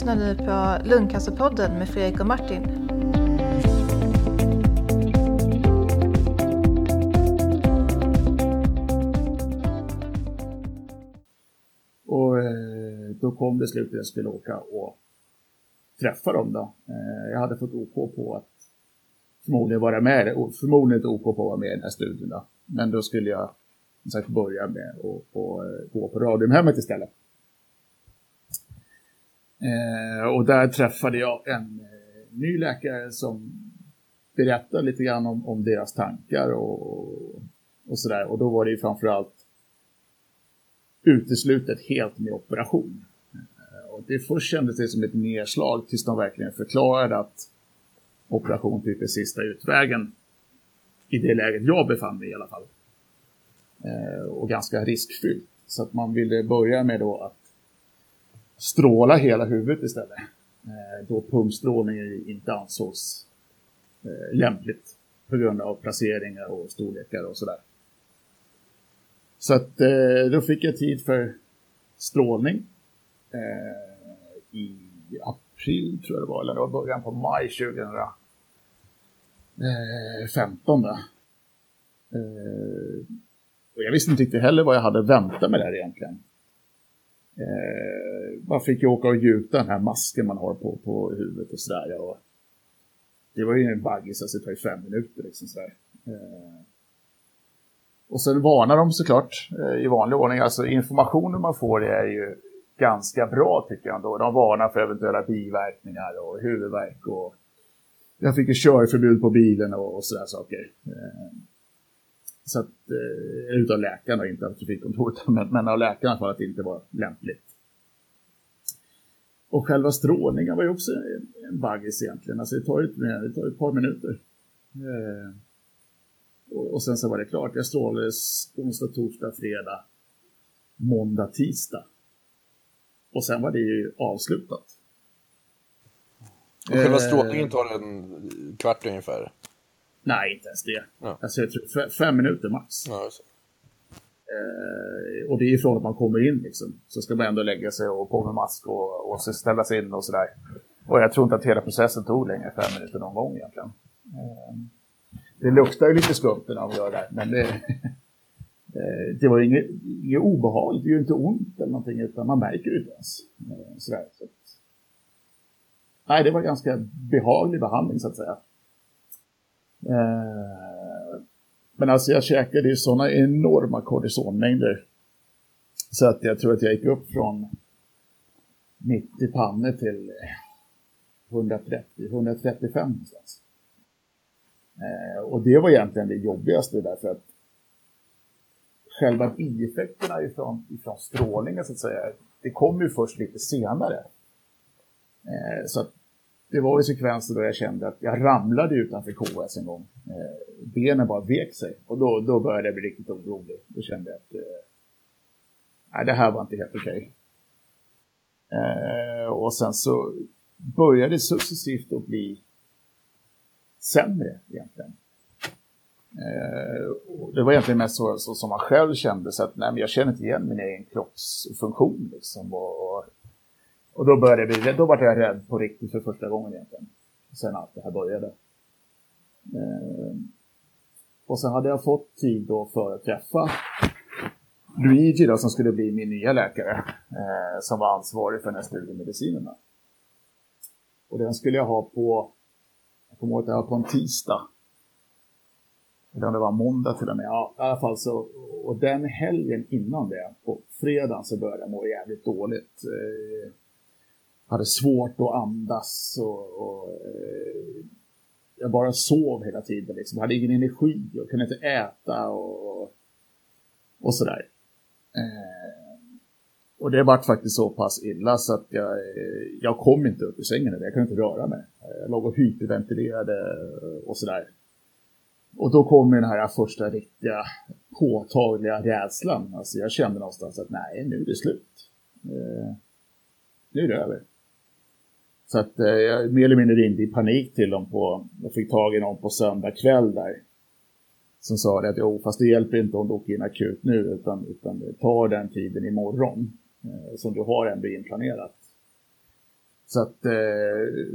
lyssnar nu på Lungcancerpodden med Fredrik och Martin. Och eh, då kom beslutet att jag skulle åka och träffa dem då. Eh, jag hade fått OK på att förmodligen vara med, förmodligen inte OK på att vara med i den här studien då. Men då skulle jag som sagt börja med att eh, gå på Radiumhemmet istället. Eh, och där träffade jag en eh, ny läkare som berättade lite grann om, om deras tankar och, och sådär. Och då var det ju framförallt uteslutet helt med operation. Eh, och det först kändes det som ett nedslag tills de verkligen förklarade att operation typ är sista utvägen. I det läget jag befann mig i alla fall. Eh, och ganska riskfyllt. Så att man ville börja med då att stråla hela huvudet istället. Eh, då pumpstrålning inte ansågs eh, lämpligt på grund av placeringar och storlekar och sådär. Så att eh, då fick jag tid för strålning eh, i april tror jag det var, eller det var början på maj 2015. Eh, eh, och jag visste inte riktigt heller vad jag hade väntat med det här egentligen. Eh, man fick ju åka och gjuta den här masken man har på, på huvudet och sådär. Och det var ju en baggis, alltså det tar ju fem minuter liksom sådär. Eh, och sen varnar de såklart eh, i vanlig ordning. Alltså informationen man får är ju ganska bra tycker jag ändå. De varnar för eventuella biverkningar och huvudvärk och jag fick ju körförbud på bilen och, och sådär saker. Eh, så att, eh, utav läkarna, inte av trafikkontoret, men, men av läkarna för att det inte var lämpligt. Och själva strålningen var ju också en, en baggis egentligen. Alltså det tar ju det tar ett par minuter. Eh, och, och, sen så var det klart. Jag strålades onsdag, torsdag, fredag, måndag, tisdag. Och sen var det ju avslutat. Och själva strålningen tar en kvart ungefär? Nej, inte ens det. Ja. Alltså, jag tror, fem minuter max. Ja, eh, och det är ifrån att man kommer in liksom. Så ska man ändå lägga sig och på med mask och, och ställa sig in och sådär. Och jag tror inte att hela processen tog längre än fem minuter någon gång egentligen. Eh, det luktar ju lite skumt när man gör det, men det, eh, det var inget, inget obehagligt. Det gör inte ont eller någonting, utan man märker det inte ens. Eh, sådär, så. Nej, det var ganska behaglig behandling så att säga. Eh, men alltså jag käkade ju sådana enorma kortisonmängder. Så att jag tror att jag gick upp från 90 pannor till 130, 135 någonstans. Eh, och det var egentligen det jobbigaste därför att själva bieffekterna ifrån, ifrån strålningen så att säga, det kom ju först lite senare. Eh, så att det var ju sekvenser då jag kände att jag ramlade utanför KS en gång. Eh, benen bara vek sig och då, då började jag bli riktigt orolig. Då kände jag att eh, nej, det här var inte helt okej. Eh, och sen så började det successivt att bli sämre egentligen. Eh, det var egentligen mest så, så, som man själv kände, så att nej, men jag känner inte igen min egen kroppsfunktion. Liksom, och, och då började jag bli, då var jag rädd på riktigt för första gången egentligen. Sen allt det här började. Eh, och sen hade jag fått tid då för att träffa Luigi då, som skulle bli min nya läkare. Eh, som var ansvarig för den här studiemedicinen. Och den skulle jag ha på, jag kommer ihåg att jag var på en tisdag. Eller om det var måndag till och med. Ja, i alla fall så, och den helgen innan det, på fredagen så började jag må jävligt dåligt. Eh, hade svårt att andas och, och eh, jag bara sov hela tiden. Liksom. Jag hade ingen energi och kunde inte äta och, och sådär. Eh, och det vart faktiskt så pass illa så att jag, eh, jag kom inte upp ur sängen. Jag kunde inte röra mig. Jag låg och hyperventilerade och sådär. Och då kom den här första riktiga påtagliga rädslan. Alltså jag kände någonstans att nej, nu är det slut. Eh, nu är det över. Så att eh, jag mer eller mindre ringde i panik till dem på, jag fick tag i någon på söndag kväll där. Som sa att jo, fast det hjälper inte om du åker in akut nu utan, utan ta den tiden imorgon. Eh, som du har ändå inplanerat. Så att eh,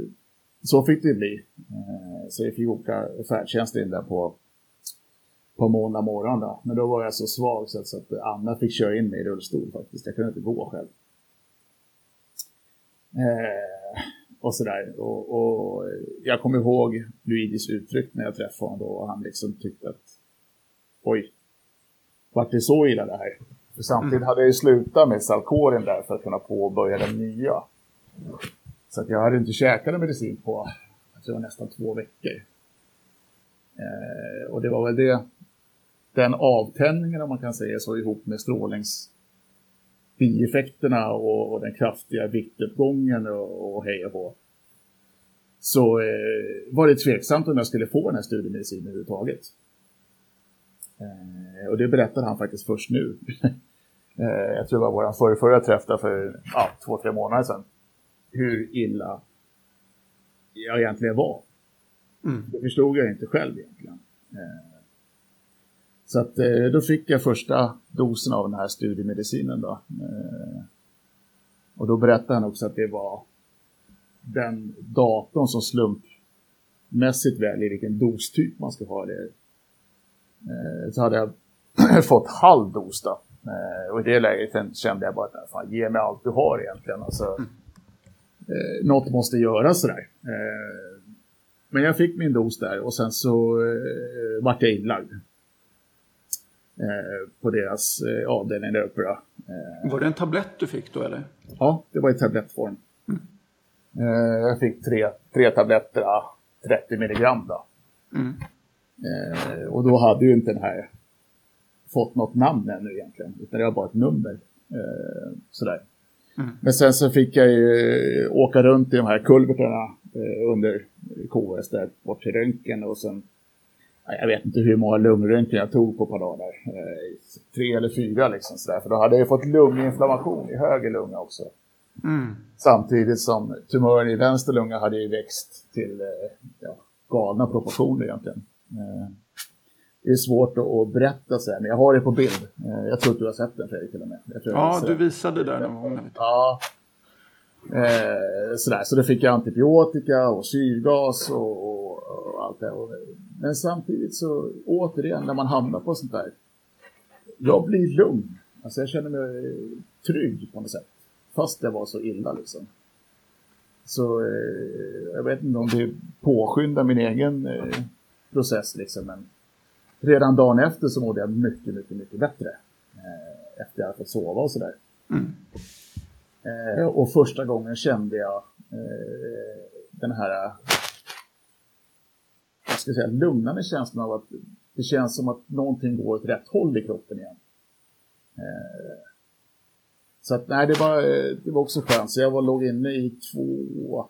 så fick det bli. Eh, så vi fick åka färdtjänst in där på, på måndag morgon. Då. Men då var jag så svag så att, så att Anna fick köra in mig i rullstol faktiskt. Jag kunde inte gå själv. Eh, och sådär. Och, och jag kommer ihåg Luigis uttryck när jag träffade honom då. Och han liksom tyckte att oj, vart det så illa det här? För samtidigt mm. hade jag ju slutat med Salkoren där för att kunna påbörja den nya. Så att jag hade inte käkat medicin på, jag tror nästan två veckor. Eh, och det var väl det, den avtändningen om man kan säga så ihop med strålningsbieffekterna och, och den kraftiga viktuppgången och, och hej och på. Så eh, var det tveksamt om jag skulle få den här studiemedicinen överhuvudtaget. Eh, och det berättade han faktiskt först nu. eh, jag tror det var vår förra, förra träff där för ja, två, tre månader sedan hur illa jag egentligen var. Mm. Det förstod jag inte själv egentligen. Eh, så att eh, då fick jag första dosen av den här studiemedicinen då. Eh, och då berättade han också att det var den datorn som slumpmässigt väljer vilken dostyp man ska ha det. Eh, så hade jag fått halv dos då. Eh, och i det läget kände jag bara att fan, ge mig allt du har egentligen. Alltså, eh, något måste göras sådär. Eh, men jag fick min dos där och sen så eh, vart jag inlagd. Eh, på deras eh, avdelning där uppe. Eh, var det en tablett du fick då eller? Ja, det var i tablettform. Mm. Jag fick tre, tre tabletter, 30 milligram då. Mm. Och då hade ju inte den här fått något namn ännu egentligen, utan det var bara ett nummer. Sådär. Mm. Men sen så fick jag ju åka runt i de här kulverterna eh, under KS där bort till röntgen och sen jag vet inte hur många lungröntgen jag tog på ett par dagar. Eh, tre eller fyra liksom sådär. För då hade jag fått lunginflammation i höger lunga också. Mm. Samtidigt som tumören i vänster lunga hade ju växt till eh, ja, galna proportioner egentligen. Eh, det är svårt att berätta så här, men jag har det på bild. Jag tror att du har sett den Fredrik till och med. ja, du visade det någon gång. Ja. Eh, sådär, så då fick jag antibiotika och syrgas och allt det. Men samtidigt så återigen när man hamnar på sånt där. Jag blir lugn. Alltså jag känner mig trygg på något sätt. Fast det var så illa liksom. Så eh, jag vet inte om det påskyndar min egen eh, process liksom. Men redan dagen efter så mådde jag mycket, mycket, mycket bättre. Eh, efter jag fått sova och sådär. Mm. Och första gången kände jag den här, ska säga, lugnande känslan av att det känns som att någonting går åt rätt håll i kroppen igen. Eh, så att nej, det var, det var också skönt. Så jag var, låg inne i två,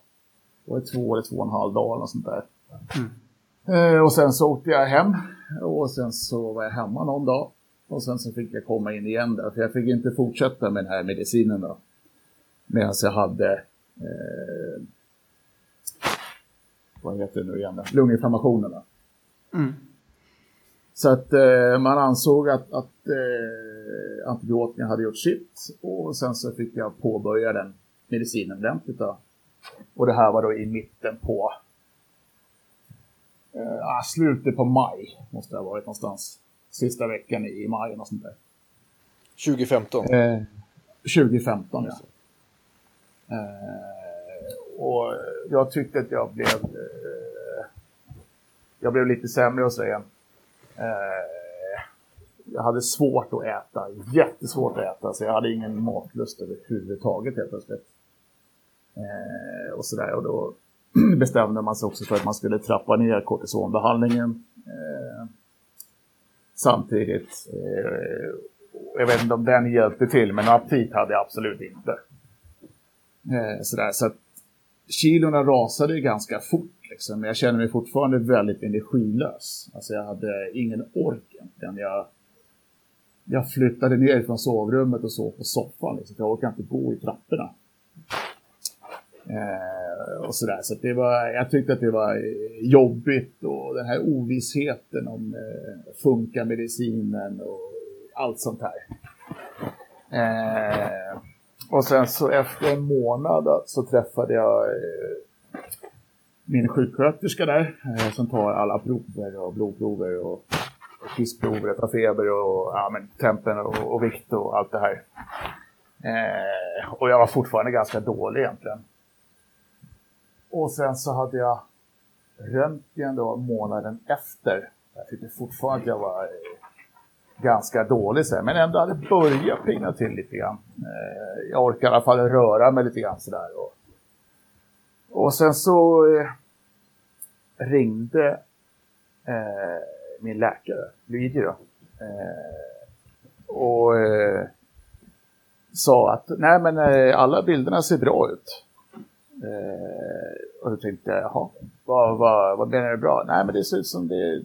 var två eller två och en halv dag eller sånt där. Mm. Eh, och sen så åkte jag hem och sen så var jag hemma någon dag. Och sen så fick jag komma in igen där, för jag fick inte fortsätta med den här medicinen då. Medan jag hade, eh, vad heter det nu igen, lunginflammationerna. Mm. Så att eh, man ansåg att, att eh, antibiotika hade gjort sitt och sen så fick jag påbörja den medicinen ordentligt då. Och det här var då i mitten på eh, slutet på maj måste det ha varit någonstans. Sista veckan i maj och sånt där. 2015? Eh, 2015, ja. Eh, och jag tyckte att jag blev... Eh, jag blev lite sämre och säga. Eh, jag hade svårt att äta, jättesvårt att äta, så jag hade ingen matlust överhuvudtaget helt plötsligt. Eh, och sådär, och då bestämde man sig också för att man skulle trappa ner kortisonbehandlingen. Eh, samtidigt, eh, jag vet inte om den hjälpte till, men aptit hade jag absolut inte. Eh, sådär, så att kilorna rasade ganska fort, liksom, men jag kände mig fortfarande väldigt energilös. Alltså jag hade ingen ork egentligen. Jag, jag flyttade ner från sovrummet och sov på soffan, liksom, jag orkade inte gå i trapporna. Eh, och sådär. Så det var, jag tyckte att det var jobbigt och den här ovissheten om eh, funkar medicinen och allt sånt här. Eh, och sen så efter en månad så träffade jag eh, min sjuksköterska där eh, som tar alla prover och blodprover och kissprover, tar feber och ja, men, tempen och, och, vikt och allt det här. Eh, och jag var fortfarande ganska dålig egentligen. Och sen så hade jag röntgen då månaden efter. Jag tyckte fortfarande att jag var eh, ganska dålig sen, men ändå hade börjat pigna till lite grann. Eh, jag orkar i alla fall röra mig lite grann sådär. Och, och sen så eh, ringde eh, min läkare, Luigi då. Eh, och eh, sa att nej men eh, alla bilderna ser bra ut. Eh, och då tänkte jag, jaha, vad, vad, vad menar du bra? Nej men det ser ut som det,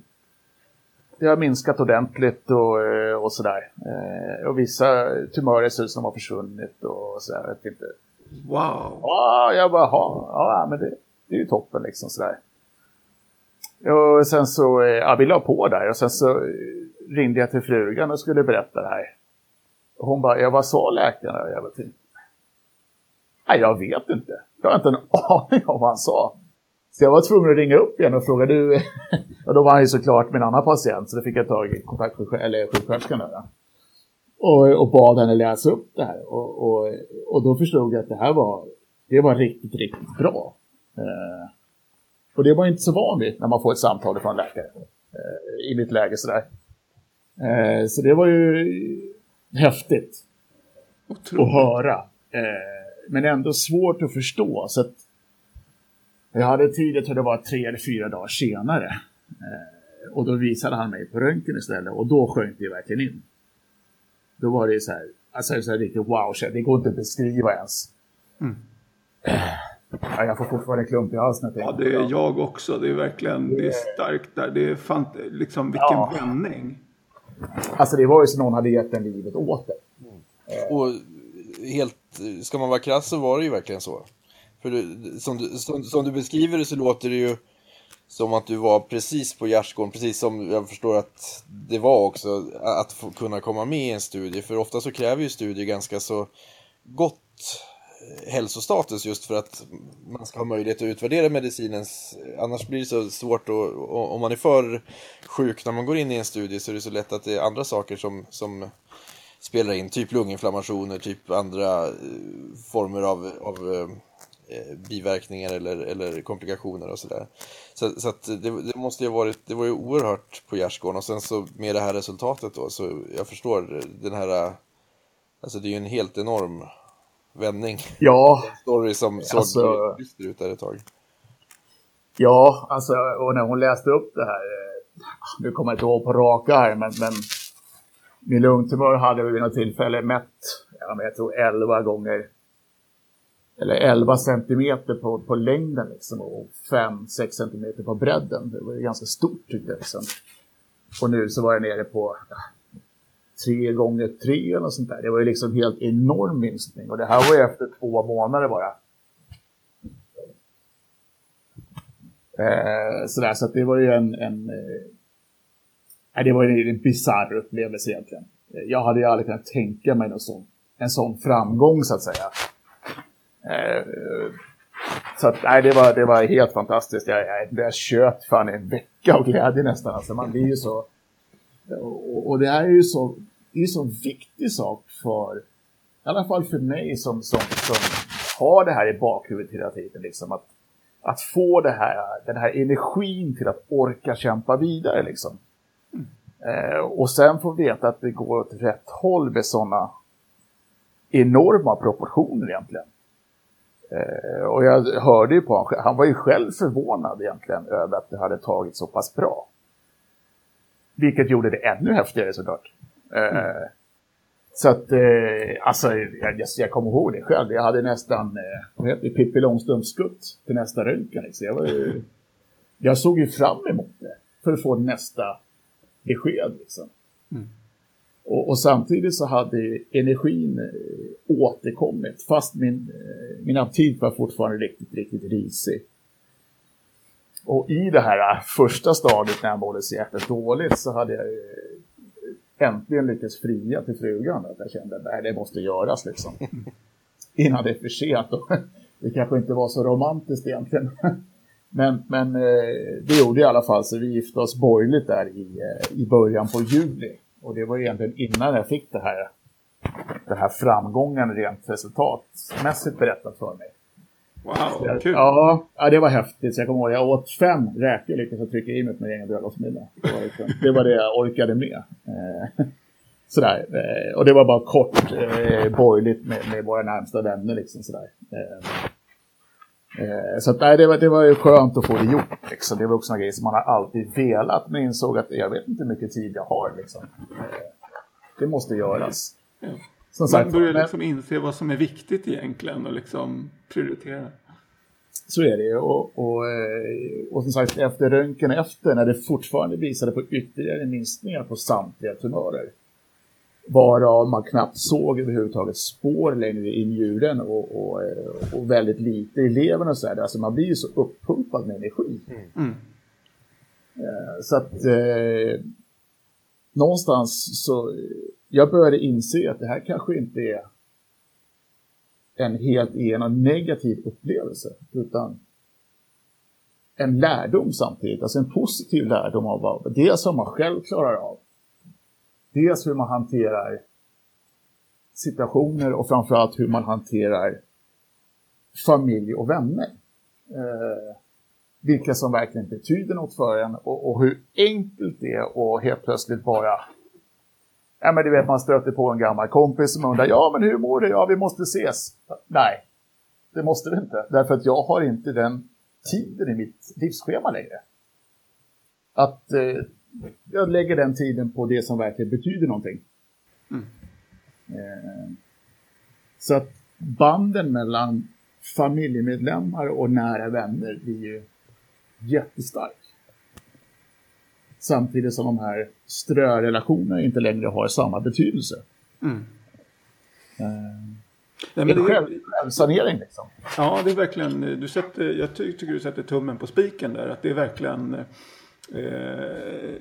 det har minskat ordentligt och, eh, och sådär. Eh, och vissa tumörer ser ut som har försvunnit och sådär. Jag tänkte, wow! Ja, jag bara, ja, men det, det är ju toppen liksom sådär. Och sen så, ja, vi la på där och sen så ringde jag till frugan och skulle berätta det här. Och hon bara, ja vad sa läkaren? Jag bara, nej jag vet inte. Jag har inte en aning om vad han sa. Så jag var tvungen att ringa upp igen och fråga, du... och då var han ju såklart en annan patient, så då fick jag ta kontakt med sjuksköterskan där. Och, och bad henne läsa upp det här. Och, och, och då förstod jag att det här var, det var riktigt, riktigt bra. Eh, och det var inte så vanligt när man får ett samtal från en läkare eh, i mitt läge sådär. Eh, så det var ju häftigt Otroligt. att höra. Eh, men ändå svårt att förstå. Så att jag hade tid, jag tror det var tre eller fyra dagar senare. Eh, och då visade han mig på röntgen istället och då sjönk det verkligen in. Då var det så här, alltså så här riktigt wow, det går inte att beskriva ens. Mm. Ja, jag får fortfarande klump i halsen. Ja, det är jag också. Det är verkligen det är starkt där. Det är fan, liksom vilken ja. vändning. Alltså det var ju som någon hade gett den livet åt det. Mm. Och helt, ska man vara krass så var det ju verkligen så. För du, som, du, som, som, du beskriver det så låter det ju som att du var precis på gärdsgården, precis som jag förstår att det var också, att få kunna komma med i en studie. För ofta så kräver ju studier ganska så gott eh, hälsostatus just för att man ska ha möjlighet att utvärdera medicinens, annars blir det så svårt att, om man är för sjuk när man går in i en studie så är det så lätt att det är andra saker som, som spelar in, typ lunginflammationer, typ andra eh, former av, av eh, biverkningar eller, eller komplikationer och sådär. Så, så att det, det, måste ju ha varit, det var ju oerhört på gärdsgården och sen så med det här resultatet då så jag förstår den här, alltså det är ju en helt enorm vändning. Ja. En story som såg alltså, dyster ut där ett tag. Ja, alltså och när hon läste upp det här, eh, nu kommer jag inte ihåg på raka här, men, men min lungtumör hade vid något tillfälle mätt, jag tror 11 gånger, eller 11 centimeter på, på längden liksom, och 5-6 centimeter på bredden. Det var ganska stort tyckte jag. Liksom. Och nu så var jag nere på eh, tre gånger tre eller sånt där. Det var ju liksom helt enorm minskning och det här var ju efter två månader bara. Eh, sådär, så att det var ju en, en eh, det var ju en bisarr upplevelse egentligen. Jag hade ju aldrig kunnat tänka mig någon sån, en sån framgång så att säga. Eh, så att, nej, det var, det var helt fantastiskt. Jag, jag, jag köpt fan en vecka av glädje nästan. Alltså, man blir ju så... Och, och det här är ju så det är så viktig sak för, i alla fall för mig som, som, som har det här i bakhuvudet hela tiden, liksom, att, att få det här, den här energin till att orka kämpa vidare. Liksom. Mm. Eh, och sen få veta att det går åt rätt håll med sådana enorma proportioner egentligen. Eh, och jag hörde ju på honom, han var ju själv förvånad egentligen över att det hade tagit så pass bra. Vilket gjorde det ännu häftigare såklart. Mm. Så att, eh, alltså, jag, jag kommer ihåg det själv. Jag hade nästan, eh, vad heter det, Pippi Långstrump-skutt till nästa röntgen. Liksom. Jag, var jag såg ju fram emot det för att få nästa besked. Liksom. Mm. Och, och, samtidigt så hade energin eh, återkommit, fast min, eh, min aptit var fortfarande riktigt, riktigt risig. Och i det här eh, första stadiet när jag mådde så jäkla dåligt så hade jag äntligen lyckats fria till frugan. Att jag kände att det måste göras liksom. innan det är för sent. det kanske inte var så romantiskt egentligen. Men, men det gjorde i alla fall så vi gifte oss borgerligt där i, i början på juli. Och det var egentligen innan jag fick det här, den här framgången rent resultatmässigt berättat för mig. Wow, kul! Ja, ja, det var häftigt. Så jag kommer ihåg, jag åt fem räkor lyckades trycka i mig på min egen bröllopsmiddag. Det, var liksom, det var det jag orkade med. Eh, sådär. Eh, och det var bara kort eh, borgerligt med, med våra närmsta vänner. Liksom, sådär. Eh, Eh, så att, nej, det, var, det var ju skönt att få det gjort. Liksom. Det var också en grej som man har alltid velat, men insåg att jag vet inte hur mycket tid jag har. Liksom. Eh, det måste göras. Som sagt, man börjar liksom inse vad som är viktigt egentligen och liksom prioritera. Så är det och, och, eh, och som sagt efter röntgen efter när det fortfarande visade på ytterligare minskningar på samtliga tumörer varav man knappt såg överhuvudtaget spår längre i njuren och, och, eh, och väldigt lite i levern och så där. Alltså man blir ju så uppumpad med energi. Mm. Eh, så att eh, någonstans så, jag började inse att det här kanske inte är en helt igenom negativ upplevelse, utan en lärdom samtidigt, alltså en positiv lärdom av vad det som man själv klarar av Dels hur man hanterar situationer och framförallt hur man hanterar familj och vänner. Eh, vilka som verkligen betyder något för en och, och, hur enkelt det är att helt plötsligt bara Ja men du vet man stöter på en gammal kompis som undrar ja men hur mår du? Ja vi måste ses. Nej, det måste du inte. Därför att jag har inte den tiden i mitt livsschema längre. Att eh, jag lägger den tiden på det som verkligen betyder någonting. Mm. Eh, så att banden mellan familjemedlemmar och nära vänner blir ju jättestark. Samtidigt som de här strörelationerna inte längre har samma betydelse. Mm. Eh, Nej, men det är själv, självsanering liksom. Ja, det är verkligen, du sätter, jag tycker du sätter tummen på spiken där. Att det är verkligen Eh,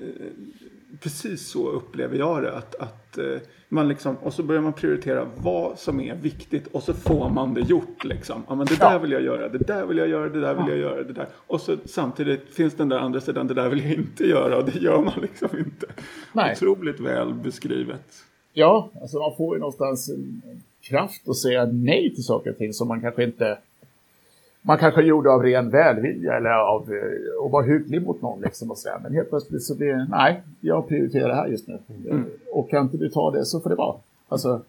precis så upplever jag det. Att, att eh, man liksom, och så börjar man prioritera vad som är viktigt och så får man det gjort. Liksom. Ja, men det där vill jag göra, det där vill jag göra, det där vill jag göra, det där. Och så samtidigt finns den där andra sidan, det där vill jag inte göra och det gör man liksom inte. Nej. Otroligt väl beskrivet. Ja, alltså man får ju någonstans en kraft att säga nej till saker och ting som man kanske inte man kanske gjorde av ren välvilja eller av att eh, vara hygglig mot någon. Liksom och så Men helt plötsligt så blir det, nej, jag prioriterar det här just nu. Mm. Och kan inte du ta det så får det vara. Alltså,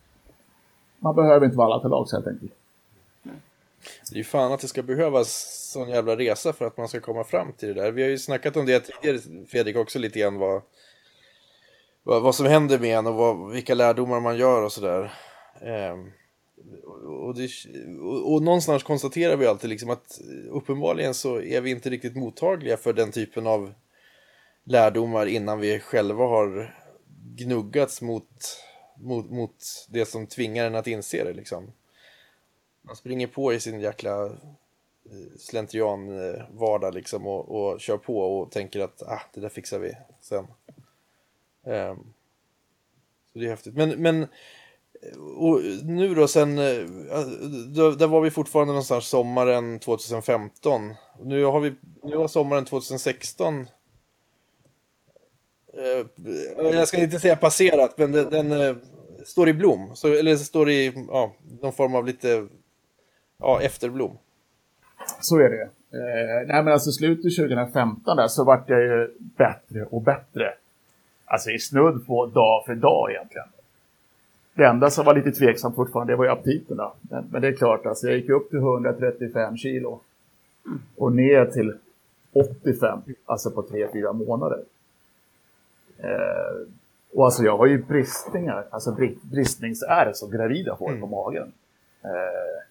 man behöver inte vara alla till lags helt enkelt. Det är ju fan att det ska behövas sån jävla resa för att man ska komma fram till det där. Vi har ju snackat om det tidigare, Fredrik, också lite grann vad, vad, vad som händer med en och vad, vilka lärdomar man gör och sådär. Um, och, det, och, och, någonstans konstaterar vi alltid liksom att uppenbarligen så är vi inte riktigt mottagliga för den typen av lärdomar innan vi själva har gnuggats mot, mot, mot det som tvingar en att inse det liksom. Man springer på i sin jäkla eh, slentrian-vardag liksom och, och kör på och tänker att ah, det där fixar vi sen. Um, så det är häftigt. Men, men och nu då sen, eh, där var vi fortfarande någonstans sommaren 2015. Nu har vi, nu har sommaren 2016 eh, jag ska inte säga passerat, men den, den eh, står i blom. Så, eller står i ja, någon form av lite ja, efterblom. Så är det. Eh, nej, men alltså slutet 2015 där så vart jag ju bättre och bättre. Alltså i snudd på dag för dag egentligen. Det enda som var lite tveksamt fortfarande det var ju aptiten. Men, men, det är klart, alltså, jag gick upp till 135 kilo och ner till 85, alltså på 3-4 månader. Eh, och alltså jag har ju bristningar, alltså bristningsärr som gravida får på mm. magen. Eh,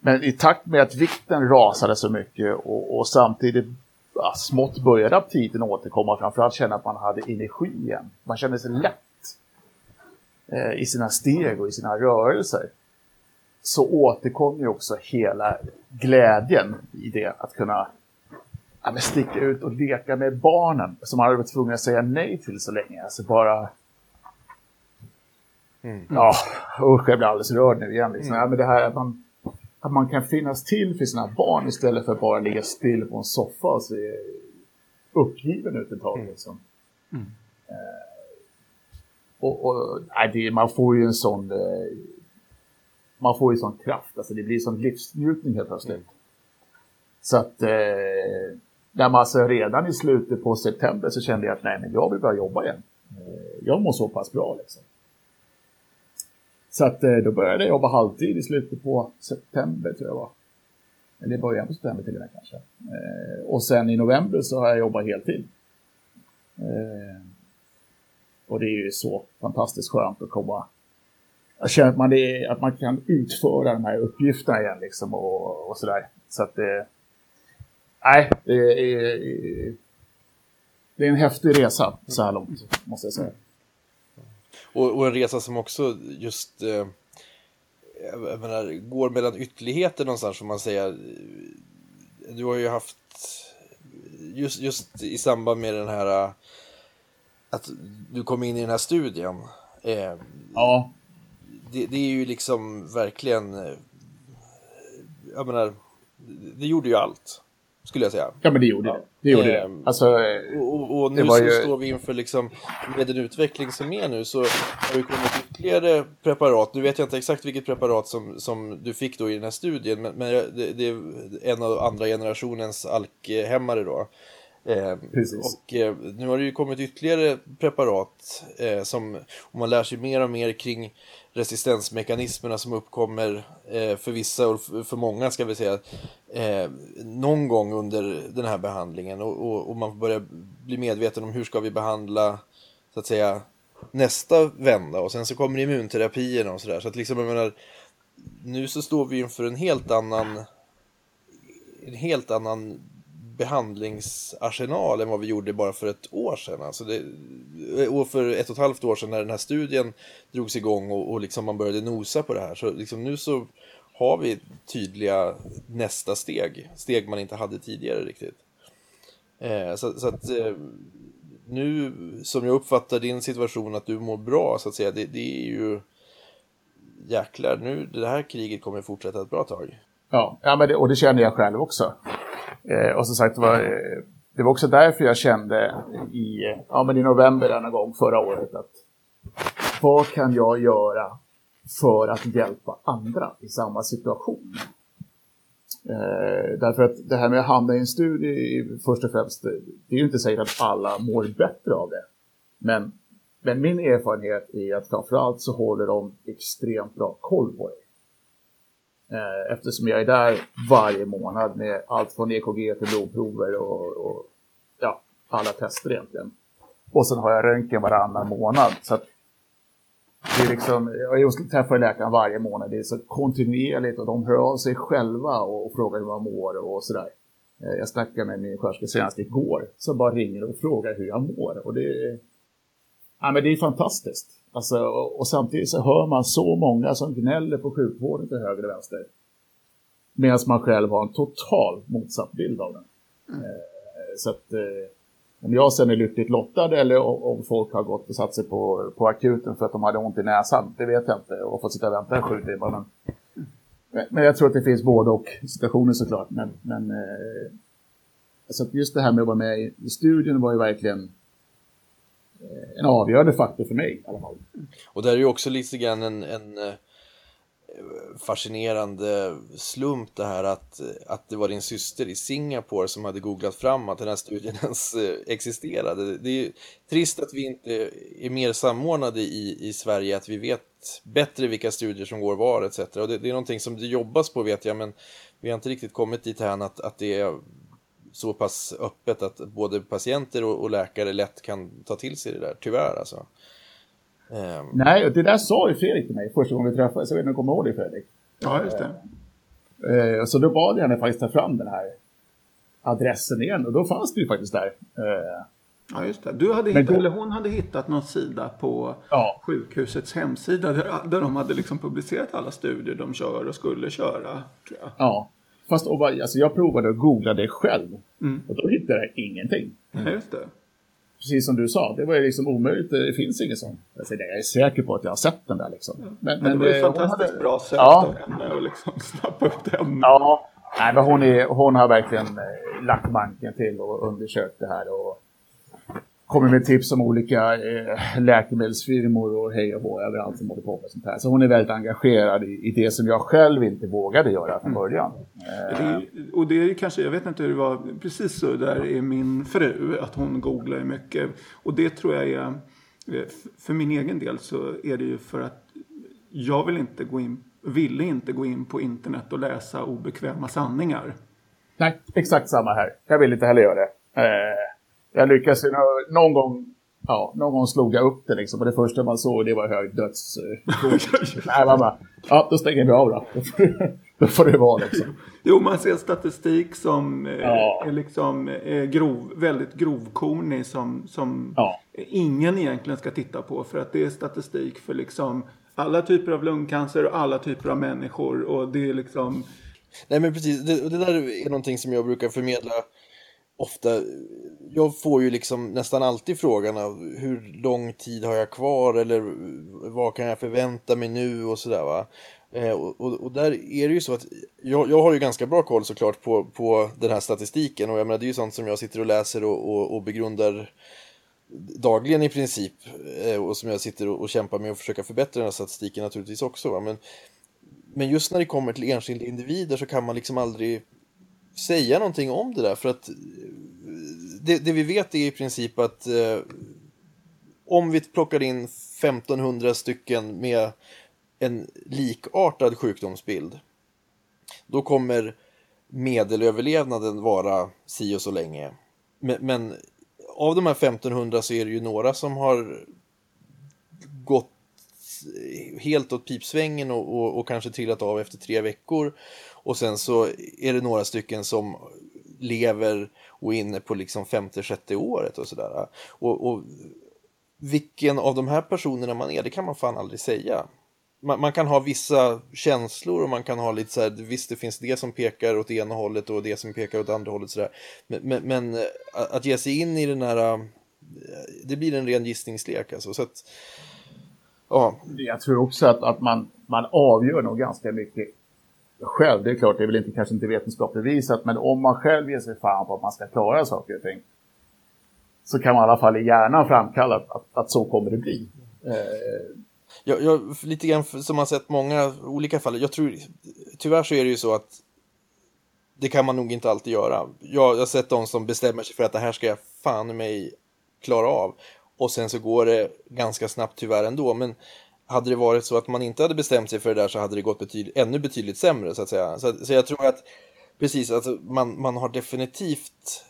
men i takt med att vikten rasade så mycket och, och samtidigt ja, smått började aptiten återkomma, framförallt känna att man hade energi igen. Man kände sig lätt eh, i sina steg och i sina rörelser så återkommer ju också hela glädjen i det att kunna ja, sticka ut och leka med barnen som man hade varit tvungen att säga nej till så länge. Alltså bara Mm. Ja, usch, jag blir alldeles rörd nu igen. Liksom. Mm. Ja, men det här att man, att man kan finnas till för sina barn istället för att bara ligga still på en soffa och se uppgiven ut ett tag. Mm. Liksom. Mm. Eh, och, och nej, det, man får ju en sån... Eh, man får ju sån kraft, alltså det blir sån livsnjutning helt plötsligt. Mm. Så att... Eh, när man alltså redan i slutet på september så kände jag att nej, men jag vill börja jobba igen. Eh, jag mår så pass bra liksom. Så att eh, då började jag jobba halvtid i slutet på september tror jag var. Eller början på september till och med kanske. Eh, och sen i november så har jag jobbat heltid. Och det är ju så fantastiskt skönt att komma jag känner att man, är, att man kan utföra de här uppgifterna igen liksom och, och sådär. Så att det, nej, det är, det är en häftig resa så här långt, måste jag säga. Och, och en resa som också just eh, jag menar, går mellan ytterligheter någonstans, får man säga. Du har ju haft, just, just i samband med den här, att du kom in i den här studien. Eh, ja. Det, det, är ju liksom verkligen, eh, jag menar, det gjorde ju allt skulle jag säga. Ja, men det gjorde det. Det gjorde det. Ehm, alltså, och, och, nu så ju... står vi inför, liksom, med den utveckling som är nu, så har det kommit ytterligare preparat. Nu vet jag inte exakt vilket preparat som, som du fick då i den här studien, men, men det, det, är en av andra generationens alkhämmare då. Eh, och eh, nu har det ju kommit ytterligare preparat eh, som, om man lär sig mer och mer kring resistensmekanismerna som uppkommer eh, för vissa och för många ska vi säga eh, någon gång under den här behandlingen. Och, och, och, man börjar bli medveten om hur ska vi behandla så att säga nästa vända. Och sen så kommer immunterapierna och sådär. Så att liksom jag menar nu så står vi inför en helt annan en helt annan behandlingsarsenal än vad vi gjorde bara för ett år sedan. Alltså det, och för ett och ett halvt år sedan när den här studien drogs igång och, och liksom man började nosa på det här. Så liksom nu så har vi tydliga nästa steg, steg man inte hade tidigare riktigt. Eh, så, så, att eh, nu som jag uppfattar din situation att du mår bra så att säga, det, det är ju jäklar, nu det här kriget kommer fortsätta ett bra tag. Ja, ja men det, och det känner jag själv också. Eh, och som sagt, det var, eh, det var också därför jag kände i, ja, men i november denna gång förra året att vad kan jag göra för att hjälpa andra i samma situation? Eh, därför att det här med att hamna i en studie, först och främst, det är ju inte säkert att alla mår bättre av det. Men, men min erfarenhet är att framförallt så håller de extremt bra koll på dig. Eh, eftersom jag är där varje månad med allt från EKG till blodprover och, och ja, alla tester egentligen. Och sen har jag röntgen varannan månad. Så att det är liksom, jag träffar läkaren varje månad. Det är så kontinuerligt och de hör av sig själva och, och frågar hur man mår och sådär. Eh, jag snackade med min sköterska senast igår som bara ringer och frågar hur jag mår. Och det, ja, men det är fantastiskt. Alltså, och, och, samtidigt så hör man så många som gnäller på sjukvården till höger och vänster. Medan man själv har en total motsatt bild av den. Mm. Eh, så att eh, om jag sen är lyckligt lottad eller om folk har gått och satt sig på, på akuten för att de hade ont i näsan, det vet jag inte. Och fått sitta och vänta i sju timmar. Men, men jag tror att det finns både och situationer såklart. Men, men eh, så just det här med att vara med i, i studien var ju verkligen Eh, en avgörande faktor för mig i alla fall. Och där är ju också lite grann en, en eh, fascinerande slump det här att, att det var din syster i Singapore som hade googlat fram att den här studien ens eh, existerade. Det är trist att vi inte är mer samordnade i, i Sverige, att vi vet bättre vilka studier som går var etc. Och det, det är någonting som det jobbas på vet jag, men vi har inte riktigt kommit dit här att, att det är så pass öppet att både patienter och, och, läkare lätt kan ta till sig det där, tyvärr alltså. Um... Nej, det där sa ju Fredrik till mig första gången vi träffades, jag vet inte om du kommer ihåg det Fredrik? Ja, just det. Uh, så då bad jag henne faktiskt ta fram den här adressen igen och då fanns det ju faktiskt där. Uh, Ja, just det. Du hade hittat, eller hon hade hittat någon sida på ja. sjukhusets hemsida där, där de hade liksom publicerat alla studier de kör och skulle köra. Tror jag. Ja, Fast och alltså jag provade att googla det själv. Mm. Och då hittade jag ingenting. Ja, just det. precis som du sa, det var ju liksom omöjligt. Det finns inget sånt. Alltså, jag är säker på att jag har sett den där liksom. Men, men det var ju fantastiskt hade... bra sätt ja. av henne att liksom snappa upp den. Ja, Nej, men hon, är, hon har verkligen eh, lagt manken till och undersökt det här. Och kommer med tips om olika eh, läkemedelsfirmor och hej och hå överallt som håller på med sånt här. Så hon är väldigt engagerad i, i det som jag själv inte vågade göra från mm. början. Mm. Det är, och det är kanske, jag vet inte hur det var, precis så där är min fru, att hon googlar mycket. Och det tror jag är, eh, för min egen del så är det ju för att jag vill inte gå in, ville inte gå in på internet och läsa obekväma sanningar. Nej, exakt samma här. Jag vill inte heller göra det. Eh, jag lyckades någon gång, ja, någon gång slog jag upp det liksom. Och det första man såg det var hög döds... Nej, man bara, ja då stänger vi av då. då får det vara liksom. Jo, man ser statistik som eh, ja. är liksom är grov, väldigt grovkornig som, som ja. ingen egentligen ska titta på. För att det är statistik för liksom alla typer av lungcancer och alla typer av människor. Och det är liksom... Nej men precis, det, det där är någonting som jag brukar förmedla ofta, jag får ju liksom nästan alltid frågan av hur lång tid har jag kvar eller vad kan jag förvänta mig nu och sådär va. Eh, och, och, och, där är det ju så att jag, jag har ju ganska bra koll såklart på, på den här statistiken och jag menar det är ju sånt som jag sitter och läser och, och, och begrundar dagligen i princip eh, och som jag sitter och, och kämpar med att försöka förbättra den här statistiken naturligtvis också va? Men, men just när det kommer till enskilda individer så kan man liksom aldrig säga någonting om det där för att eh, det, det vi vet är i princip att eh, om vi plockar in 1500 stycken med en likartad sjukdomsbild då kommer medelöverlevnaden vara si och så länge. Men, men, av de här 1500 så är det ju några som har gått helt åt pipsvängen och, och, och kanske trillat av efter tre veckor och sen så är det några stycken som lever och är inne på liksom femte, sjätte året och sådär. Och, och vilken av de här personerna man är, det kan man fan aldrig säga. Man, man, kan ha vissa känslor och man kan ha lite så här, visst det finns det som pekar åt ena hållet och det som pekar åt andra hållet sådär. Men, men, men eh, att ge sig in i den här, eh, det blir en ren gissningslek alltså. Så att, ja. Jag tror också att, att man, man avgör nog ganska mycket själv, det är klart, det är väl inte, kanske inte vetenskapligt bevisat, men om man själv ger sig fan på att man ska klara saker och ting, så kan man i alla fall i hjärnan framkalla att, att, att så kommer det bli. Eh. Jag, jag, lite grann som man sett många olika fall, jag tror, tyvärr så är det ju så att det kan man nog inte alltid göra. Jag, jag har sett de som bestämmer sig för att det här ska jag fan mig klara av. Och sen så går det ganska snabbt tyvärr ändå. Men hade det varit så att man inte hade bestämt sig för det där så hade det gått betyd ännu betydligt sämre så att säga. Så, så jag tror att precis, alltså, man, man har definitivt,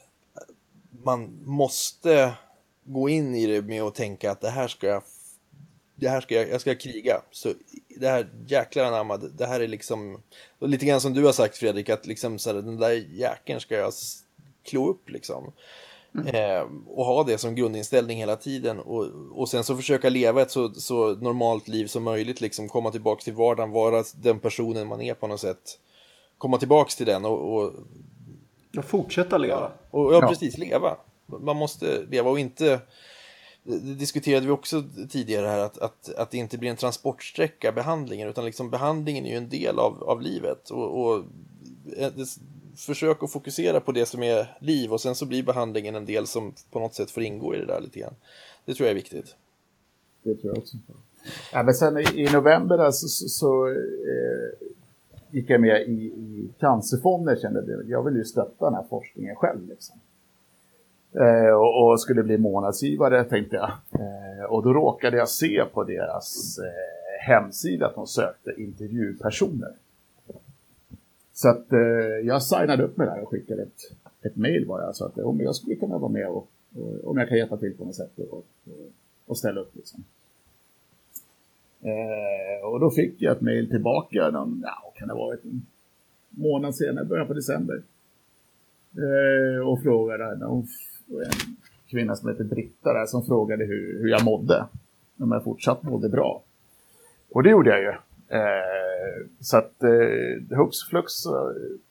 man måste gå in i det med att tänka att det här ska jag, det här ska jag, jag ska kriga. Så det här jäklar anamma, det här är liksom, lite grann som du har sagt Fredrik, att liksom så här, den där jäkeln ska jag klå upp liksom. Eh, och ha det som grundinställning hela tiden och, och sen så försöka leva ett så, så normalt liv som möjligt, liksom komma tillbaks till vardagen, vara den personen man är på något sätt. Komma tillbaks till den och... och ja, fortsätta leva. Och, ja, precis, leva. Man måste leva och inte... Det diskuterade vi också tidigare här, att, att, att det inte blir en transportsträcka, behandlingen, utan liksom behandlingen är ju en del av, av livet. Och, och försök att fokusera på det som är liv och sen så blir behandlingen en del som på något sätt får ingå i det där lite grann. Det tror jag är viktigt. Det tror jag också. Ja, men sen i, november där så, så, så eh, gick jag med i, i Cancerfonden. Kände att jag vill ju stötta den här forskningen själv. Liksom. Eh, och, och, skulle bli månadsgivare tänkte jag. Eh, och då råkade jag se på deras eh, hemsida att de sökte intervjupersoner. Så att eh, jag signade upp mig där och skickade ett, ett mail bara. Så att eh, om jag skulle kunna vara med och, och om jag kan hjälpa till på något sätt och, och, och ställa upp liksom. Eh, och då fick jag ett mail tillbaka, någon, ja, kan det ha varit en månad senare, början på december. Eh, och frågade, en kvinna som heter Britta där, som frågade hur, hur jag mådde. Om jag fortsatt mådde bra. Och det gjorde jag ju. Eh, så att eh, hux flux, eh,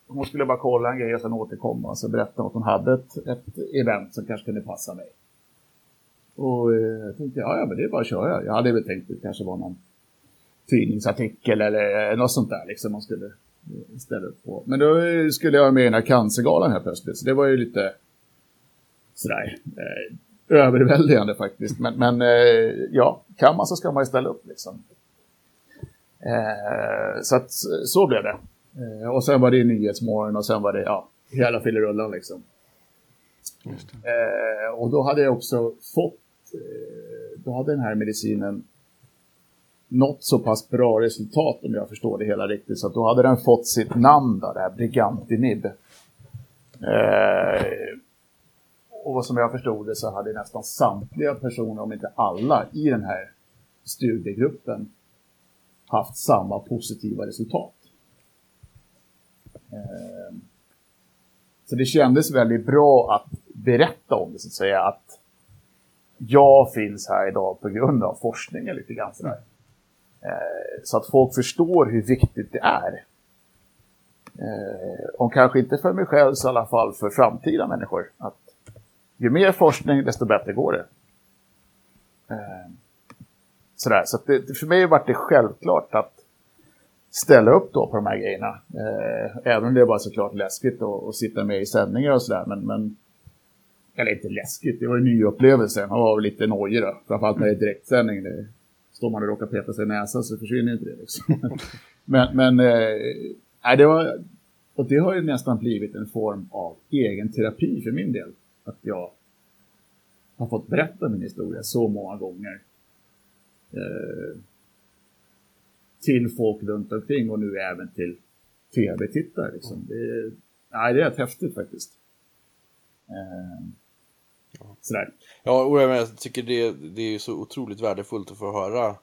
hon skulle bara kolla en grej och sen återkomma och så berätta att hon hade ett, ett event som kanske kunde passa mig. Och eh, jag tänkte, ja, ja men det är bara att köra. Jag hade väl tänkt att det kanske var någon tidningsartikel eller eh, något sånt där liksom man skulle eh, ställa upp på. Men då skulle jag med i den här cancergalan här plötsligt, så det var ju lite sådär eh, överväldigande faktiskt. Men, men eh, ja, kan man så ska man ju ställa upp liksom. Eh, så att så blev det. Eh, och sen var det Nyhetsmorgon och sen var det, ja, hela fillerullan liksom. Eh, och då hade jag också fått, eh, då hade den här medicinen nått så pass bra resultat om jag förstår det hela riktigt. Så att då hade den fått sitt namn då, det här Brigantinib. Eh, och som jag förstod det så hade nästan samtliga personer, om inte alla, i den här studiegruppen haft samma positiva resultat. Ehm, så det kändes väldigt bra att berätta om det, så att säga. Att jag finns här idag på grund av forskningen lite grann sådär. Ehm, så att folk förstår hur viktigt det är. Ehm, och om kanske inte för mig själv så i alla fall för framtida människor. Att ju mer forskning desto bättre går det. Eh, sådär, så det, för mig var det självklart att ställa upp då på de här grejerna. även om det var såklart läskigt att sitta med i sändningar och sådär. Men, men, eller inte läskigt, det var en ny upplevelse. Man var väl lite nojig då. Framförallt när det är direktsändning. Det, står man och råkar peta sig i näsan så försvinner inte det. Liksom. men men eh, det, var, och det har ju nästan blivit en form av egen terapi för min del. Att jag har fått berätta min historia så många gånger. Eh, till folk runt omkring och nu även till tv-tittare. Liksom. Det, nej, det är rätt häftigt faktiskt. Eh, Sådär. Ja, och jag tycker det, det är så otroligt värdefullt att få höra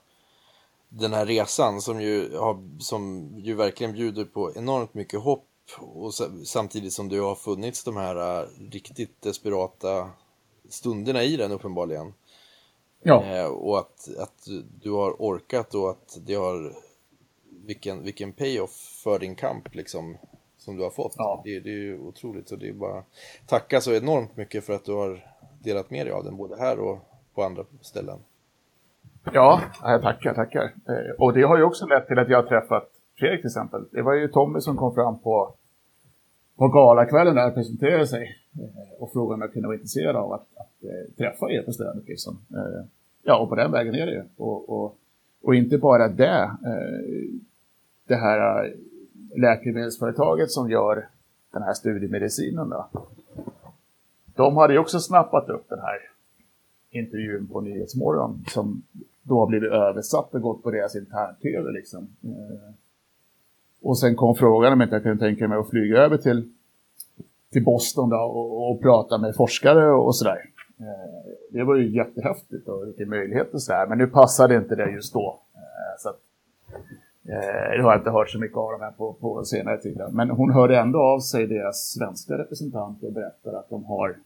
den här resan som ju, har, som ju verkligen bjuder på enormt mycket hopp och samtidigt som det har funnits de här äh, riktigt desperata stunderna i den uppenbarligen. Ja. Eh, och att, att du har orkat och att det har vilken, vilken payoff för din kamp liksom som du har fått. Ja. Det, det är ju otroligt så det är bara tacka så enormt mycket för att du har delat med dig av den både här och på andra ställen. Ja, jag tackar, tackar. Eh, och det har ju också lett till att jag har träffat Fredrik till exempel. Det var ju Tommy som kom fram på, på galakvällen där och presenterade sig Eh, och frågade om jag kunde vara intresserad av att, att eh, träffa er på stället. Liksom. Eh, ja, och på den vägen är det ju. Och, och, och inte bara det. Det här läkemedelsföretaget som gör den här studiemedicinen. Då de hade ju också snappat upp den här intervjun på Nyhetsmorgon som då har blivit översatt och gått på deras intern-tv liksom. Och sen kom frågan om inte jag kunde tänka mig att flyga över till, till Boston då och, och prata med forskare och, och sådär. Eh, det var ju jättehäftigt och vilken möjlighet och sådär, men nu passade inte det just då. Eh, så att, eh, det har jag inte hört så mycket av dem här på, på senare tid. Men hon hörde ändå av sig deras svenska representanter och berättade att de har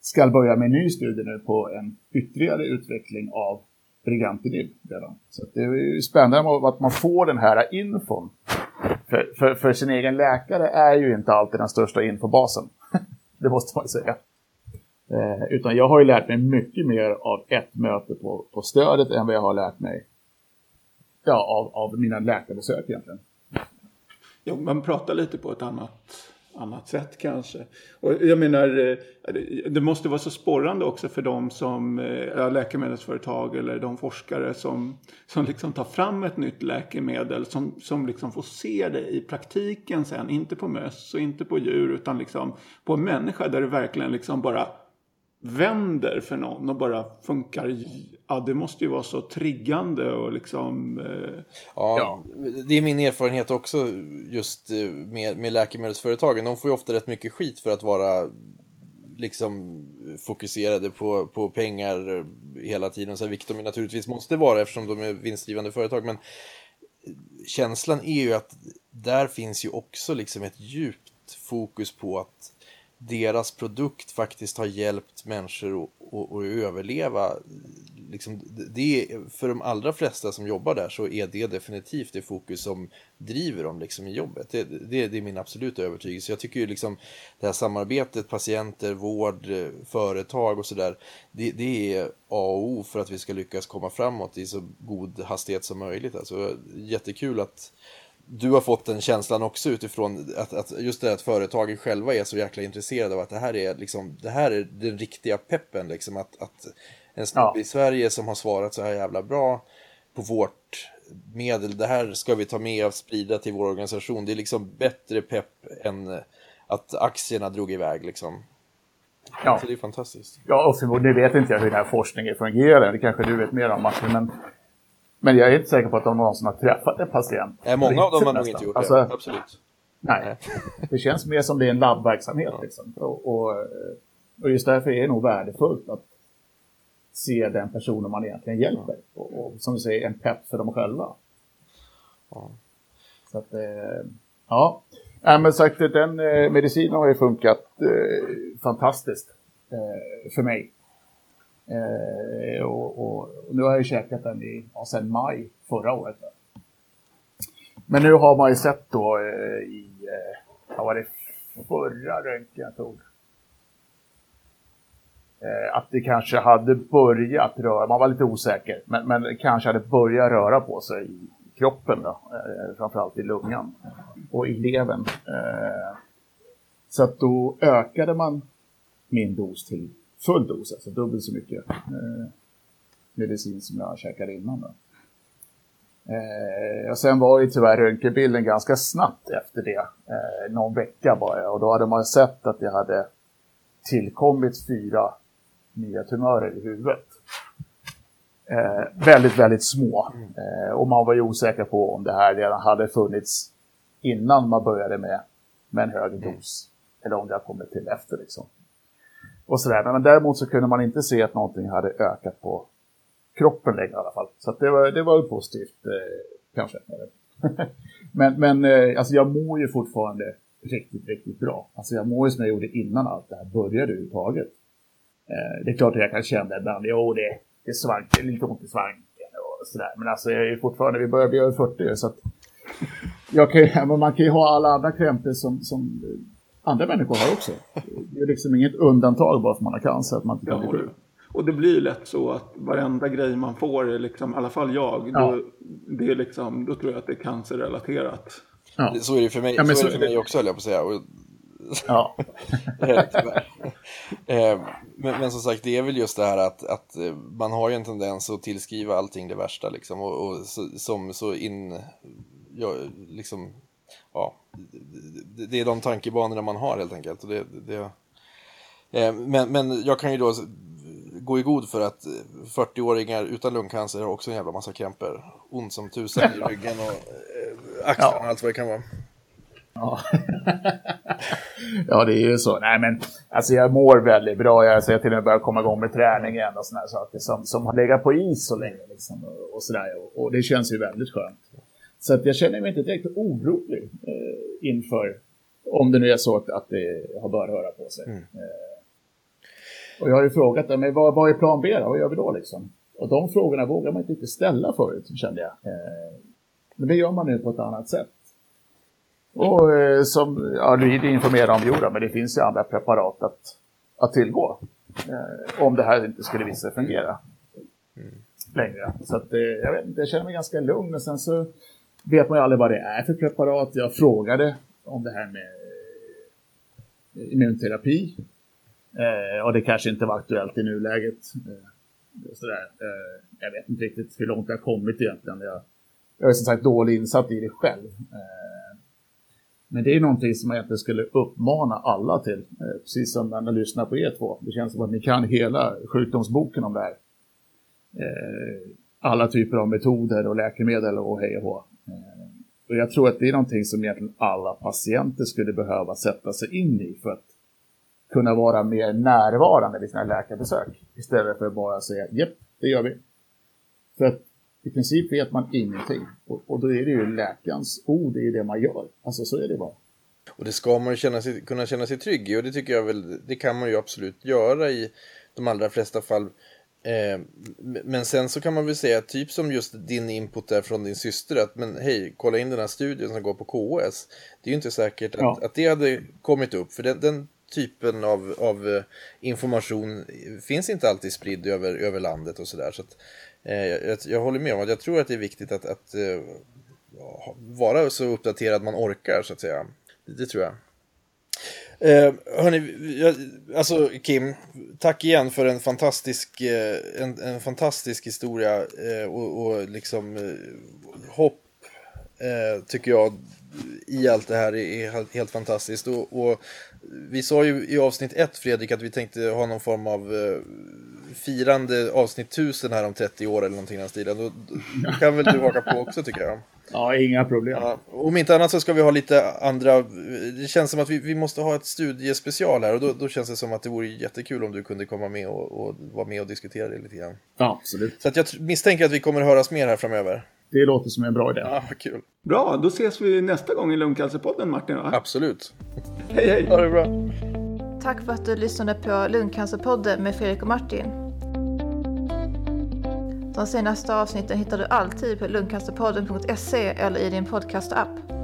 ska börja med en ny studie nu på en ytterligare utveckling av Brigantinib redan. Så det är ju spännande att man får den här infon. För, för, för, sin egen läkare är ju inte alltid den största infobasen. det måste man säga. Eh, utan jag har ju lärt mig mycket mer av ett möte på, på stödet än vad jag har lärt mig ja, av, av mina läkarbesök egentligen. Jo, man pratar lite på ett annat annat sätt kanske. Och jag menar, eh, det måste vara så sporrande också för de som, eh, är läkemedelsföretag eller de forskare som, som liksom tar fram ett nytt läkemedel som, som liksom får se det i praktiken sen, inte på möss och inte på djur utan liksom på en människa där det verkligen liksom bara vänder för någon och bara funkar. Ja, det måste ju vara så triggande och liksom... Eh... Ja, ja, det är min erfarenhet också just eh, med, med läkemedelsföretagen. De får ju ofta rätt mycket skit för att vara liksom fokuserade på, på pengar hela tiden, så här, vilket de naturligtvis måste vara eftersom de är vinstdrivande företag. Men känslan är ju att där finns ju också liksom ett djupt fokus på att deras produkt faktiskt har hjälpt människor att, att, att överleva liksom, det är, för de allra flesta som jobbar där så är det definitivt det fokus som driver dem liksom i jobbet. Det, det, det är min absoluta övertygelse. Jag tycker ju liksom det här samarbetet, patienter, vård, företag och sådär, det, det är A och O för att vi ska lyckas komma framåt i så god hastighet som möjligt. Alltså, jättekul att du har fått den känslan också utifrån att, att just det att företagen själva är så jäkla intresserade av att det här är liksom, det här är den riktiga peppen liksom att, att en snubbe ja. i Sverige som har svarat så här jävla bra på vårt medel, det här ska vi ta med och sprida till vår organisation. Det är liksom bättre pepp än att aktierna drog iväg liksom. Ja. Så det är fantastiskt. Ja, och förmodligen vet inte jag hur den här forskningen fungerar. Det kanske du vet mer om Martin, men men jag är inte säker på att de någonsin har träffat en patient. Nej, många av dem har nog inte gjort det, alltså, absolut. Nej, det känns mer som det är en labbverksamhet. Ja. Liksom. Och, och, och, just därför är det nog värdefullt att se den personen man egentligen hjälper. Ja. Och, och, som du säger, en pepp för dem själva. Ja. Så att, eh, ja. Äh, men sagt, den eh, medicinen har ju funkat eh, fantastiskt eh, för mig. Eh, och, och, nu har jag ju käkat den i, ja, sedan maj förra året. Men nu har man ju sett då eh, i, eh, vad var det förra röntgen jag tog? Eh, att det kanske hade börjat röra, man var lite osäker, men, men kanske hade börjat röra på sig i kroppen då, eh, framförallt i lungan och i levern. Eh, så att då ökade man min dos till full dos, alltså dubbelt så mycket eh, medicin som jag käkade innan. Då. Eh, och sen var ju tyvärr röntgenbilden ganska snabbt efter det, eh, någon vecka bara, och då hade man sett att det hade tillkommit fyra nya tumörer i huvudet. Eh, väldigt, väldigt små. Eh, och man var ju osäker på om det här redan hade funnits innan man började med, med en hög dos. Eller om det har kommit till efter liksom och sådär. Men däremot så kunde man inte se att någonting hade ökat på kroppen längre i alla fall. Så det var, det var positivt eh, kanske. men men eh, alltså jag mår ju fortfarande riktigt, riktigt bra. Alltså jag mår ju som jag gjorde innan allt det här började överhuvudtaget. Eh, det är klart att jag kan känna ibland, jo det, det svank, lite ont i svanken och sådär. Men alltså jag är ju fortfarande, vi börjar bli över 40 så att jag kan, man kan ju ha alla andra krämpor som, som andra människor har också. Det är liksom inget undantag bara för man har cancer att man inte kan bli sjuk. Och det blir lätt så att varenda grej man får är liksom, i alla fall jag, ja. då, det är liksom, då tror jag att det är cancerrelaterat. Ja. Så är det för mig, ja, så, så är det för mig också höll jag på att säga. Och... Ja. Eh, men, men, som sagt, det är väl just det här att, att eh, man har ju en tendens att tillskriva allting det värsta liksom. Och, och så, som så in, ja, liksom ja, det, är de tankebanorna man har helt enkelt. Det, det, eh, men, men jag kan ju då gå i god för att 40-åringar utan lungcancer har också en jävla massa krämpor. Ont som tusan i ryggen och eh, axlarna och allt vad det kan vara. Ja. ja, det är ju så. Nej, men alltså jag mår väldigt bra. Jag har till och med börjat komma igång med träning igen och sådana saker som, som har legat på is så länge. Liksom, och, och, sådär. Och, och, det känns ju väldigt skönt. Så att jag känner mig inte direkt orolig eh, inför om det nu är så att, att det har börjat röra på sig. Mm. Eh, och jag har ju frågat men vad, vad är plan B då? Vad gör vi då liksom? Och de frågorna vågar man inte riktigt ställa förut, kände jag. Eh, men det gör man nu på ett annat sätt. Och eh, som ja, du informerar om Jora, men det finns ju andra preparat att, att tillgå. Eh, om det här inte skulle visa sig fungera mm. längre. Så att, eh, jag, vet inte, jag känner mig ganska lugn. Men sen så vet man ju aldrig vad det är för preparat. Jag frågade om det här med eh, immunterapi. Eh, och det kanske inte var aktuellt i nuläget. Eh, sådär. Eh, jag vet inte riktigt hur långt jag har kommit egentligen. Jag, jag är som sagt dåligt insatt i det själv. Eh, men det är någonting som jag egentligen skulle uppmana alla till. Eh, precis som när jag lyssnar på er två. Det känns som att ni kan hela sjukdomsboken om det här. Eh, alla typer av metoder och läkemedel och hej och hå. Eh, och jag tror att det är någonting som egentligen alla patienter skulle behöva sätta sig in i för att kunna vara mer närvarande vid sina läkarbesök. Istället för att bara säga japp, det gör vi. För att i princip vet man ingenting. Och, och då är det ju läkarens ord, det är det man gör. Alltså så är det bara. Och det ska man ju känna sig, kunna känna sig trygg i och det tycker jag väl, det kan man ju absolut göra i de allra flesta fall Eh, men sen så kan man väl säga, typ som just din input där från din syster, att men hej, kolla in den här studien som går på KOS. Det är ju inte säkert att, Ja. att det hade kommit upp, för den, den typen av, av eh, information finns inte alltid spridd över, över landet och sådär. Så att, eh, jag, jag håller med om att jag tror att det är viktigt att, att eh, vara så uppdaterad man orkar, så att säga. Det, det tror jag. Eh, hörni, jag, alltså Kim, tack igen för en fantastisk, eh, en, en fantastisk historia eh, och, och liksom eh, hopp eh, tycker jag i allt det här är, helt, helt fantastiskt. Och, och vi sa ju i avsnitt ett Fredrik att vi tänkte ha någon form av eh, firande avsnitt 1000 här om 30 år eller någonting i den stilen. Då, då kan väl du haka på också tycker jag. Ja, inga problem. Ja, om inte annat så ska vi ha lite andra, det känns som att vi, vi måste ha ett studiespecial här och då, då känns det som att det vore jättekul om du kunde komma med och, och vara med och diskutera det lite grann. Ja, absolut. Så att jag misstänker att vi kommer höras mer här framöver. Det låter som en bra idé. Ja, vad kul. Bra, då ses vi nästa gång i Lungcancerpodden Martin va? Absolut. Hej hej! Ha det bra. Tack för att du lyssnade på Lungcancerpodden med Fredrik och Martin. De senaste avsnitten hittar du alltid på lungcancerpodden.se eller i din podcastapp.